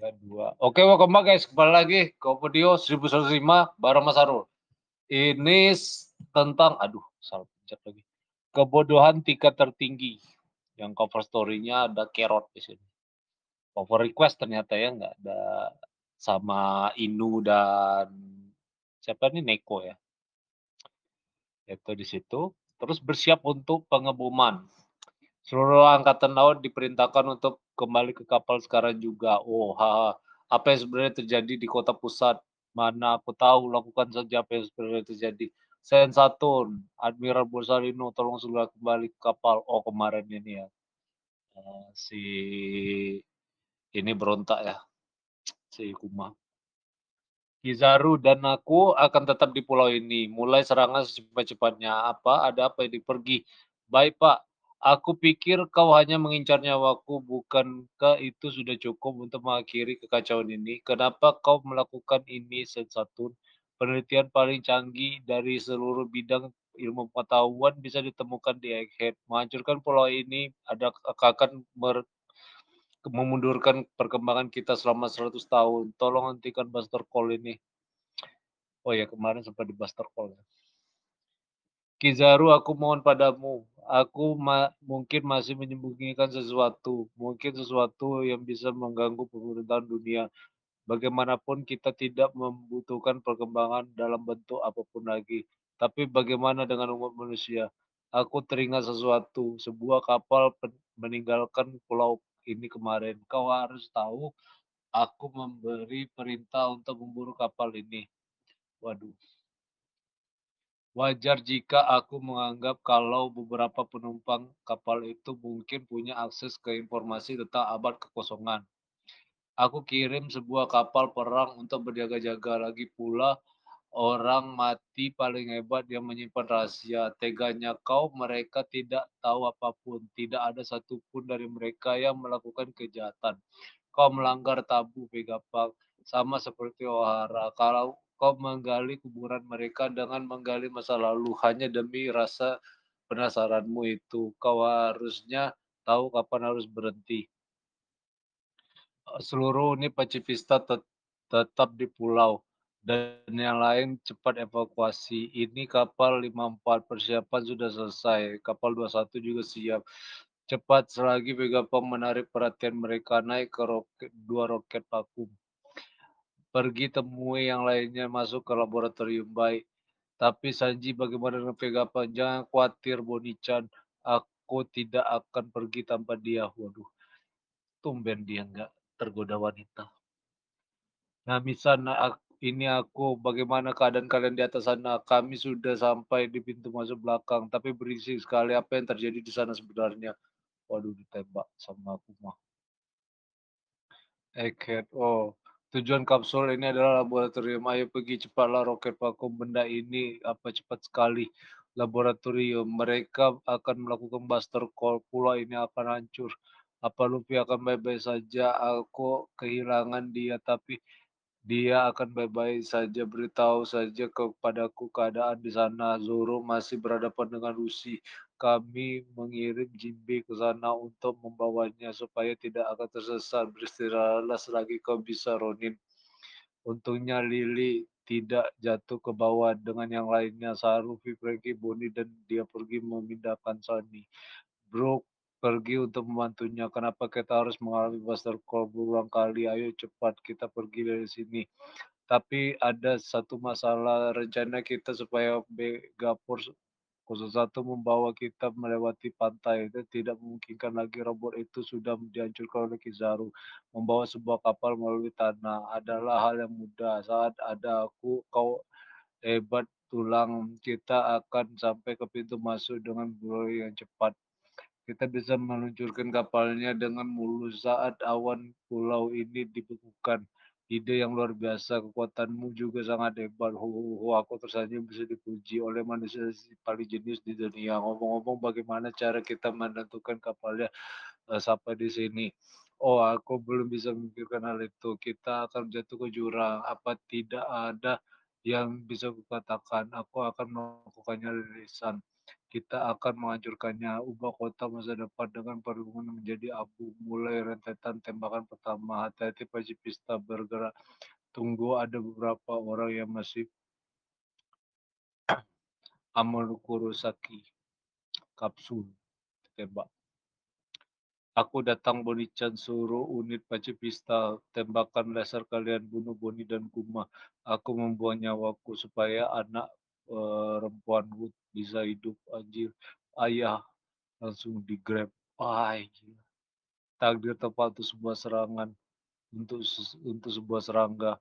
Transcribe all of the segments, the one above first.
Ya, dua. Oke, welcome back guys. Kembali lagi ke video 1105 bareng Mas Arul. Ini tentang, aduh, salah pencet lagi. Kebodohan tingkat tertinggi. Yang cover story-nya ada Kerot di sini. Cover request ternyata ya, nggak ada sama Inu dan siapa nih Neko ya. Itu di situ. Terus bersiap untuk pengeboman. Seluruh angkatan laut diperintahkan untuk kembali ke kapal sekarang juga. Oh, ha, apa yang sebenarnya terjadi di kota pusat? Mana aku tahu, lakukan saja apa yang sebenarnya terjadi. Sensatun, Admiral Borsalino, tolong segera kembali ke kapal. Oh, kemarin ini ya. Uh, si ini berontak ya. Si Kuma. Kizaru dan aku akan tetap di pulau ini. Mulai serangan secepat-cepatnya. Apa? Ada apa ini? Pergi. Baik, Pak. Aku pikir kau hanya mengincar nyawaku, bukankah itu sudah cukup untuk mengakhiri kekacauan ini? Kenapa kau melakukan ini, Sensatun? Penelitian paling canggih dari seluruh bidang ilmu pengetahuan bisa ditemukan di Egghead. Menghancurkan pulau ini ada akan mer memundurkan perkembangan kita selama 100 tahun. Tolong hentikan Buster Call ini. Oh ya, kemarin sempat di Buster Call. Ya. Kizaru, aku mohon padamu, aku ma mungkin masih menyembunyikan sesuatu, mungkin sesuatu yang bisa mengganggu pemerintahan dunia. Bagaimanapun kita tidak membutuhkan perkembangan dalam bentuk apa pun lagi. Tapi bagaimana dengan umat manusia? Aku teringat sesuatu, sebuah kapal meninggalkan pulau ini kemarin. Kau harus tahu, aku memberi perintah untuk memburu kapal ini. Waduh. Wajar jika aku menganggap kalau beberapa penumpang kapal itu mungkin punya akses ke informasi tentang abad kekosongan. Aku kirim sebuah kapal perang untuk berjaga-jaga lagi pula orang mati paling hebat yang menyimpan rahasia. Teganya kau, mereka tidak tahu apa pun. Tidak ada satupun dari mereka yang melakukan kejahatan. Kau melanggar tabu, Pegapang. Sama seperti Ohara. Kalau kau menggali kuburan mereka dengan menggali masa lalu hanya demi rasa penasaranmu itu. Kau harusnya tahu kapan harus berhenti. Seluruh unit pacifista tet tetap di pulau dan yang lain cepat evakuasi. Ini kapal 54 persiapan sudah selesai. Kapal 21 juga siap. Cepat selagi Vegapunk menarik perhatian mereka naik ke roket, dua roket vakum pergi temui yang lainnya masuk ke laboratorium baik. Tapi Sanji bagaimana dengan Vegapunk? Jangan khawatir Boni-chan, aku tidak akan pergi tanpa dia. Waduh, tumben dia nggak tergoda wanita. Nah, misalnya ini aku, bagaimana keadaan kalian di atas sana? Kami sudah sampai di pintu masuk belakang, tapi berisik sekali apa yang terjadi di sana sebenarnya. Waduh, ditembak sama aku mah. Egghead, oh Tujuan kapsul ini adalah laboratorium. Ayo pergi cepatlah roket vakum benda ini apa cepat sekali. Laboratorium mereka akan melakukan buster call. Pulau ini akan hancur. Apa Luffy akan baik-baik saja? Aku kehilangan dia tapi dia akan baik-baik saja. Beritahu saja kepadaku keadaan di sana. Zoro masih berhadapan dengan Lucy kami mengirim Jimbe ke sana untuk membawanya supaya tidak akan tersesat. Beristirahatlah selagi kau bisa, Ronin. Untungnya Lily tidak jatuh ke bawah dengan yang lainnya. Saru, Frankie, Bonnie, dan dia pergi memindahkan Sunny. Brooke pergi untuk membantunya. Kenapa kita harus mengalami Buster Call berulang kali? Ayo cepat kita pergi dari sini. Tapi ada satu masalah rencana kita supaya Begapur satu membawa kita melewati pantai itu tidak memungkinkan lagi robot itu sudah dihancurkan oleh Kizaru. Membawa sebuah kapal melalui tanah adalah hal yang mudah. Saat ada aku, kau hebat tulang, kita akan sampai ke pintu masuk dengan bulu yang cepat. Kita bisa meluncurkan kapalnya dengan mulus saat awan pulau ini dibekukan ide yang luar biasa, kekuatanmu juga sangat hebat. Ho, ho, ho aku tersanjung bisa dipuji oleh manusia paling jenius di dunia. Ngomong-ngomong, bagaimana cara kita menentukan kapalnya uh, sampai di sini? Oh, aku belum bisa memikirkan hal itu. Kita akan jatuh ke jurang. Apa tidak ada yang bisa kukatakan? Aku akan melakukannya lisan. Kita akan menghancurkannya, ubah kota masa depan dengan perhubungan menjadi abu. Mulai rentetan tembakan pertama, hati-hati pacifista bergerak. Tunggu ada beberapa orang yang masih Amano Kurosaki kapsul tembak. Aku datang Bonichan suruh unit pacifista tembakan laser kalian bunuh Boni dan Kuma. Aku membuang nyawaku supaya anak perempuan Wood bisa hidup anjir. Ayah langsung di grab. Ay. Takdir tepat untuk sebuah serangan untuk untuk sebuah serangga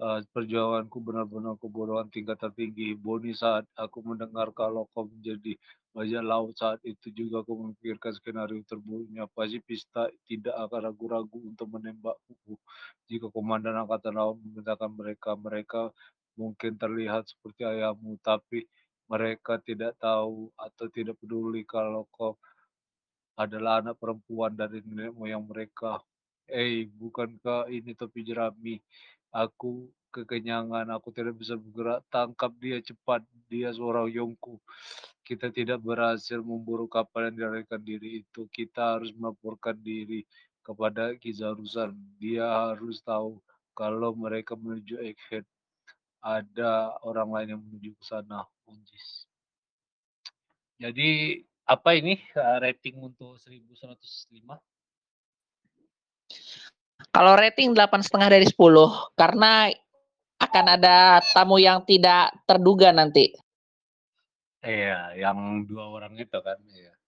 uh, perjuanganku benar-benar kebodohan tingkat tertinggi. Boni saat aku mendengar kalau kau menjadi bajak laut saat itu juga aku memikirkan skenario terburuknya. Pasti Pista tidak akan ragu-ragu untuk menembakku. Jika komandan angkatan laut memerintahkan mereka, mereka mungkin terlihat seperti ayahmu, tapi mereka tidak tahu atau tidak peduli kalau kau adalah anak perempuan dari nenek moyang mereka. Eh, bukankah ini topi jerami? Aku kekenyangan, aku tidak bisa bergerak. Tangkap dia cepat, dia seorang Yongku. Kita tidak berhasil memburu kapal yang dilarikan diri itu. Kita harus melaporkan diri kepada Kizarusan. Dia harus tahu kalau mereka menuju Egghead. Ada orang lain yang menuju ke sana. Unjis. Jadi apa ini eh, rating untuk 1105? Kalau rating delapan setengah dari 10 karena akan ada tamu yang tidak terduga nanti. Iya, yang dua orang itu kan. Iya.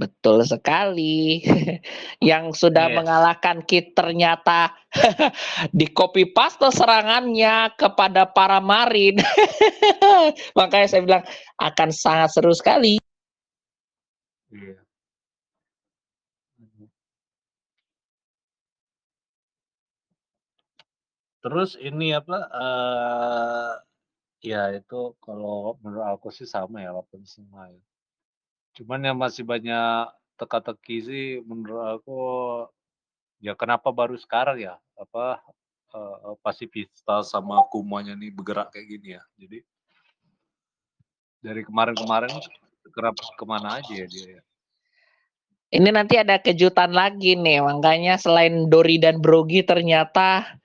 Betul sekali. yang sudah yes. mengalahkan Kit ternyata di copy paste serangannya kepada para marin. Makanya saya bilang akan sangat seru sekali. Iya. Terus ini apa, uh, ya itu kalau menurut aku sih sama ya 8,5 ya. Cuman yang masih banyak teka-teki sih menurut aku, ya kenapa baru sekarang ya, apa, uh, Pasifista sama Kumanya nih bergerak kayak gini ya. Jadi dari kemarin-kemarin kerap ke mana aja ya dia ya. Ini nanti ada kejutan lagi nih, makanya selain Dori dan Brogi ternyata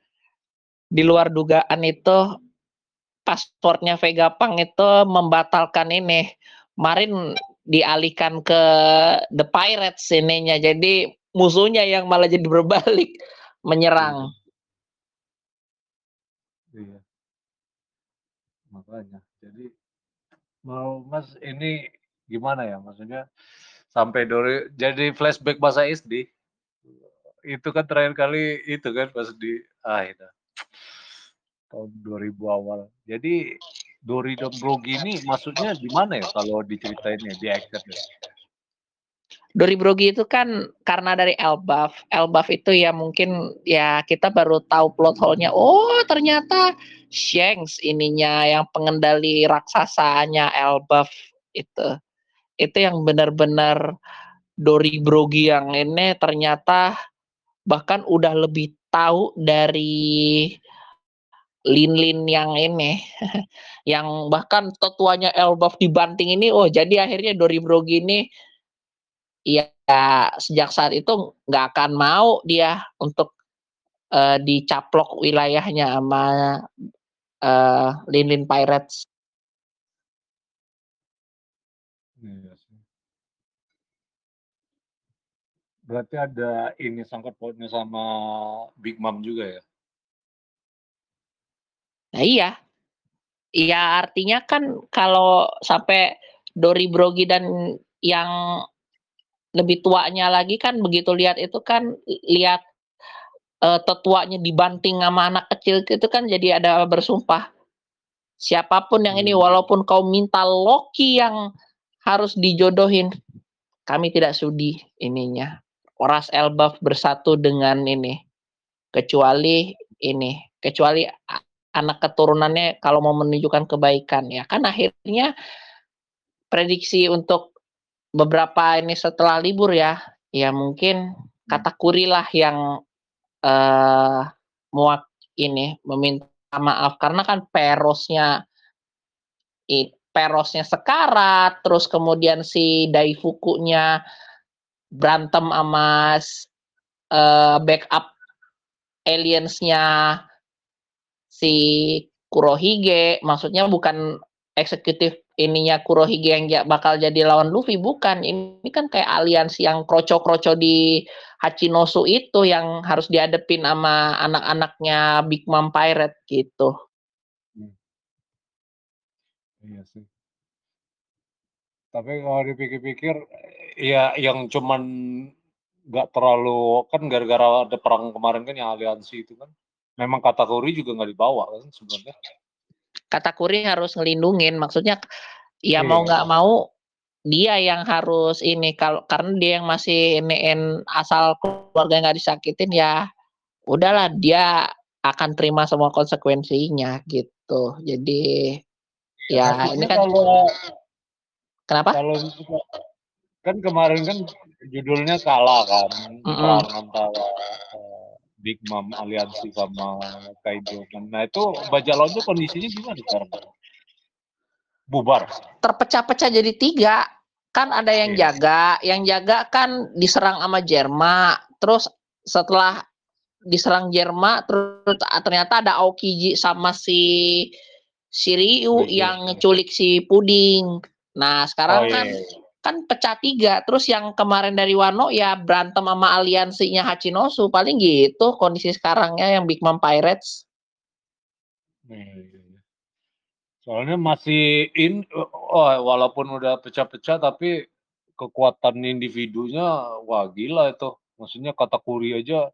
di luar dugaan itu paspornya Vega Pang itu membatalkan ini. Kemarin dialihkan ke The Pirates ininya. Jadi musuhnya yang malah jadi berbalik menyerang. Iya. Makanya. Jadi mau Mas ini gimana ya maksudnya sampai dari jadi flashback masa SD itu kan terakhir kali itu kan pas di ah itu tahun 2000 awal. Jadi Dori dan Brogi ini maksudnya di mana ya kalau diceritainnya di action ya? Dori Brogi itu kan karena dari Elbaf. Elbaf itu ya mungkin ya kita baru tahu plot hole-nya. Oh, ternyata Shanks ininya yang pengendali raksasanya Elbaf itu. Itu yang benar-benar Dori Brogi yang ini ternyata bahkan udah lebih tahu dari Lin-Lin yang ini, yang bahkan tetuanya Elbaf dibanting ini, oh jadi akhirnya Dori Brogi ini, ya sejak saat itu nggak akan mau dia untuk uh, dicaplok wilayahnya sama uh, Lin-Lin Pirates. Iya Berarti ada ini sangkut pautnya sama Big Mom juga ya? Nah iya. Iya artinya kan kalau sampai Dori Brogi dan yang lebih tuanya lagi kan begitu lihat itu kan lihat uh, tetuanya dibanting sama anak kecil itu kan jadi ada bersumpah siapa pun yang ini hmm. walaupun kau minta Loki yang harus dijodohin kami tidak sudi ininya Ras Elbaf bersatu dengan ini kecuali ini kecuali anak keturunannya kalau mau menunjukkan kebaikan ya. Kan akhirnya prediksi untuk beberapa ini setelah libur ya. Ya mungkin kata kurilah yang uh, muak ini meminta maaf. Karena kan perosnya Perosnya sekarat, terus kemudian si Daifuku-nya berantem sama uh, backup aliens-nya si Kurohige, maksudnya bukan eksekutif ininya Kurohige yang bakal jadi lawan Luffy bukan ini kan kayak aliansi yang kroco-kroco di Hachinosu itu yang harus dihadepin sama anak-anaknya Big Mom Pirate gitu. Hmm. Iya sih. Tapi kalau dipikir-pikir ya yang cuman nggak terlalu kan gara-gara ada perang kemarin kan yang aliansi itu kan memang kategori juga nggak dibawa kan sebenarnya kategori harus ngelindungin maksudnya ya mau iya. nggak mau dia yang harus ini kalau karena dia yang masih iniin asal keluarga nggak disakitin ya udahlah dia akan terima semua konsekuensinya gitu jadi ya ini kan kalau, kenapa kalau kan kemarin kan judulnya kalah kan mm -hmm. antara uh, Big Mom aliansi sama Kaido. Nah itu Bajalon tuh kondisinya gimana sekarang? Bubar. Terpecah-pecah jadi tiga. Kan ada yang yeah. jaga yang jaga kan diserang sama Jerma terus setelah diserang Jerma terus ternyata ada Aokiji sama si Shiryu yeah, yang ngeculik si Puding. Nah sekarang oh, kan yeah kan pecah tiga. Terus yang kemarin dari Wano ya berantem sama aliansinya Hachinosu. Paling gitu kondisi sekarangnya yang Big Mom Pirates. Iya, iya, iya. soalnya masih in oh, walaupun udah pecah-pecah tapi kekuatan individunya wah gila itu. Maksudnya kata Kuri aja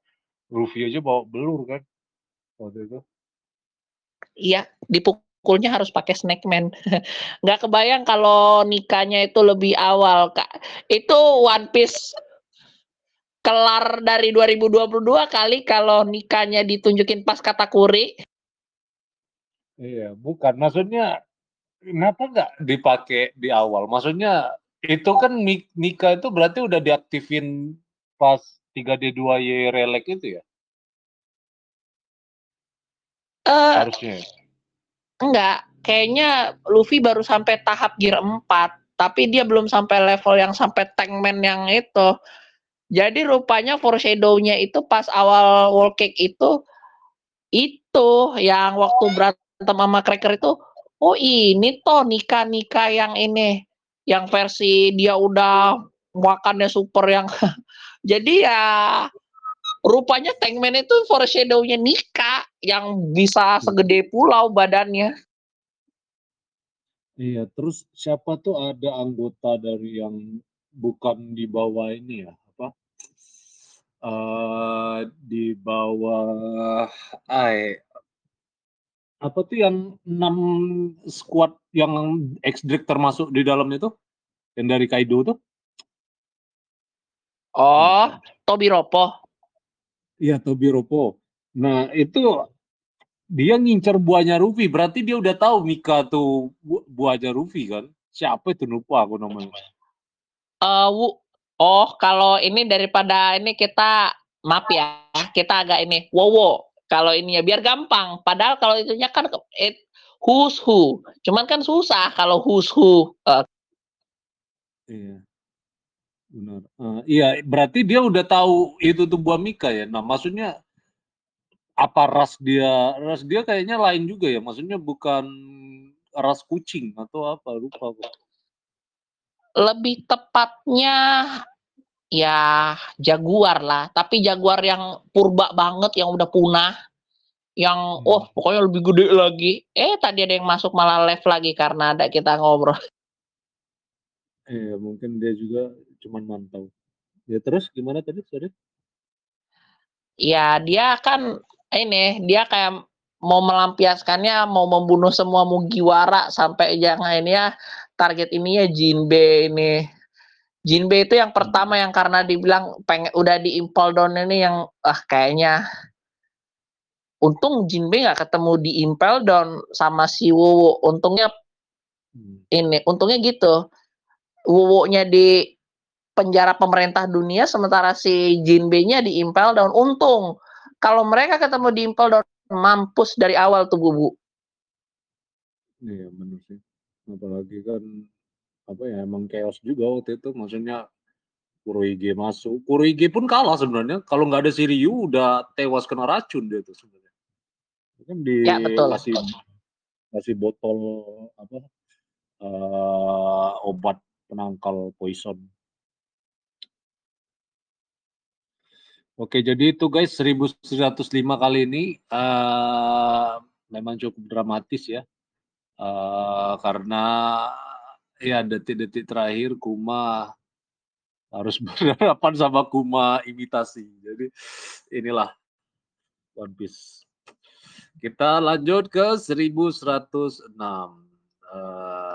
Rufi aja bawa belur kan? Waktu itu. Iya dipukul pukulnya harus pakai snackman. Nggak kebayang kalau nikahnya itu lebih awal, Kak. Itu One Piece kelar dari 2022 kali kalau nikahnya ditunjukin pas kata kuri. Iya, bukan. Maksudnya kenapa nggak dipakai di awal? Maksudnya itu kan nikah itu berarti udah diaktifin pas 3D2Y relek itu ya? Uh, Harusnya. Enggak, kayaknya Luffy baru sampai tahap gear 4, tapi dia belum sampai level yang sampai tankman yang itu. Jadi rupanya foreshadow-nya itu pas awal wall cake itu itu yang waktu berantem sama Cracker itu oh ini toh nikah-nikah yang ini yang versi dia udah makannya super yang jadi ya Rupanya Tankman itu foreshadow-nya Nika yang bisa segede pulau badannya. Iya, terus siapa tuh ada anggota dari yang bukan di bawah ini ya, apa? Uh, di bawah ai apa tuh yang enam squad yang X Drake termasuk di dalam itu? Yang dari Kaido tuh? Oh, Tobi Ropo. Iya, Tobi Ropo. Nah, itu dia ngincer buahnya Rufi, berarti dia udah tahu Mika tuh bu buahnya Rufi kan? Siapa itu lupa aku namanya. Uh, oh, kalau ini daripada ini kita maaf ya, kita agak ini wowo. Kalau ini ya biar gampang. Padahal kalau itunya kan it, who's who. Cuman kan susah kalau who's who. Uh. Iya. Benar. Uh, iya, berarti dia udah tahu itu tuh buah Mika ya. Nah, maksudnya apa ras dia? Ras dia kayaknya lain juga ya. Maksudnya bukan ras kucing atau apa? Lupa. Lebih tepatnya ya jaguar lah, tapi jaguar yang purba banget yang udah punah. Yang hmm. oh pokoknya lebih gede lagi. Eh tadi ada yang masuk malah live lagi karena ada kita ngobrol. Iya, mungkin dia juga cuman mantau. Ya terus gimana tadi, sorry? Ya dia kan ini, dia kayak mau melampiaskannya, mau membunuh semua Mugiwara sampai jangan ini ya, target ini ya Jinbe ini. Jinbe itu yang pertama yang karena dibilang pengen udah di impel down ini yang ah kayaknya untung Jinbe nggak ketemu di impel down sama si Wowo. Untungnya hmm. ini, untungnya gitu. Wowo-nya di penjara pemerintah dunia sementara si Jinbe-nya di Impel Down. Untung kalau mereka ketemu di Impel Down mampus dari awal tuh bubu. Iya benar sih. Apalagi kan, apa ya, emang chaos juga waktu itu, maksudnya Kurohige masuk. Kurohige pun kalah sebenarnya, kalau nggak ada si Ryu udah tewas kena racun dia tuh sebenarnya. Kan Ya, betul. dikasih kasih botol apa, eee, obat penangkal poison. Oke, jadi itu guys 1105 kali ini, eee, memang cukup dramatis ya. Eee, karena ya detik-detik terakhir Kuma harus berhadapan sama Kuma imitasi. Jadi inilah One Piece. Kita lanjut ke 1106, eee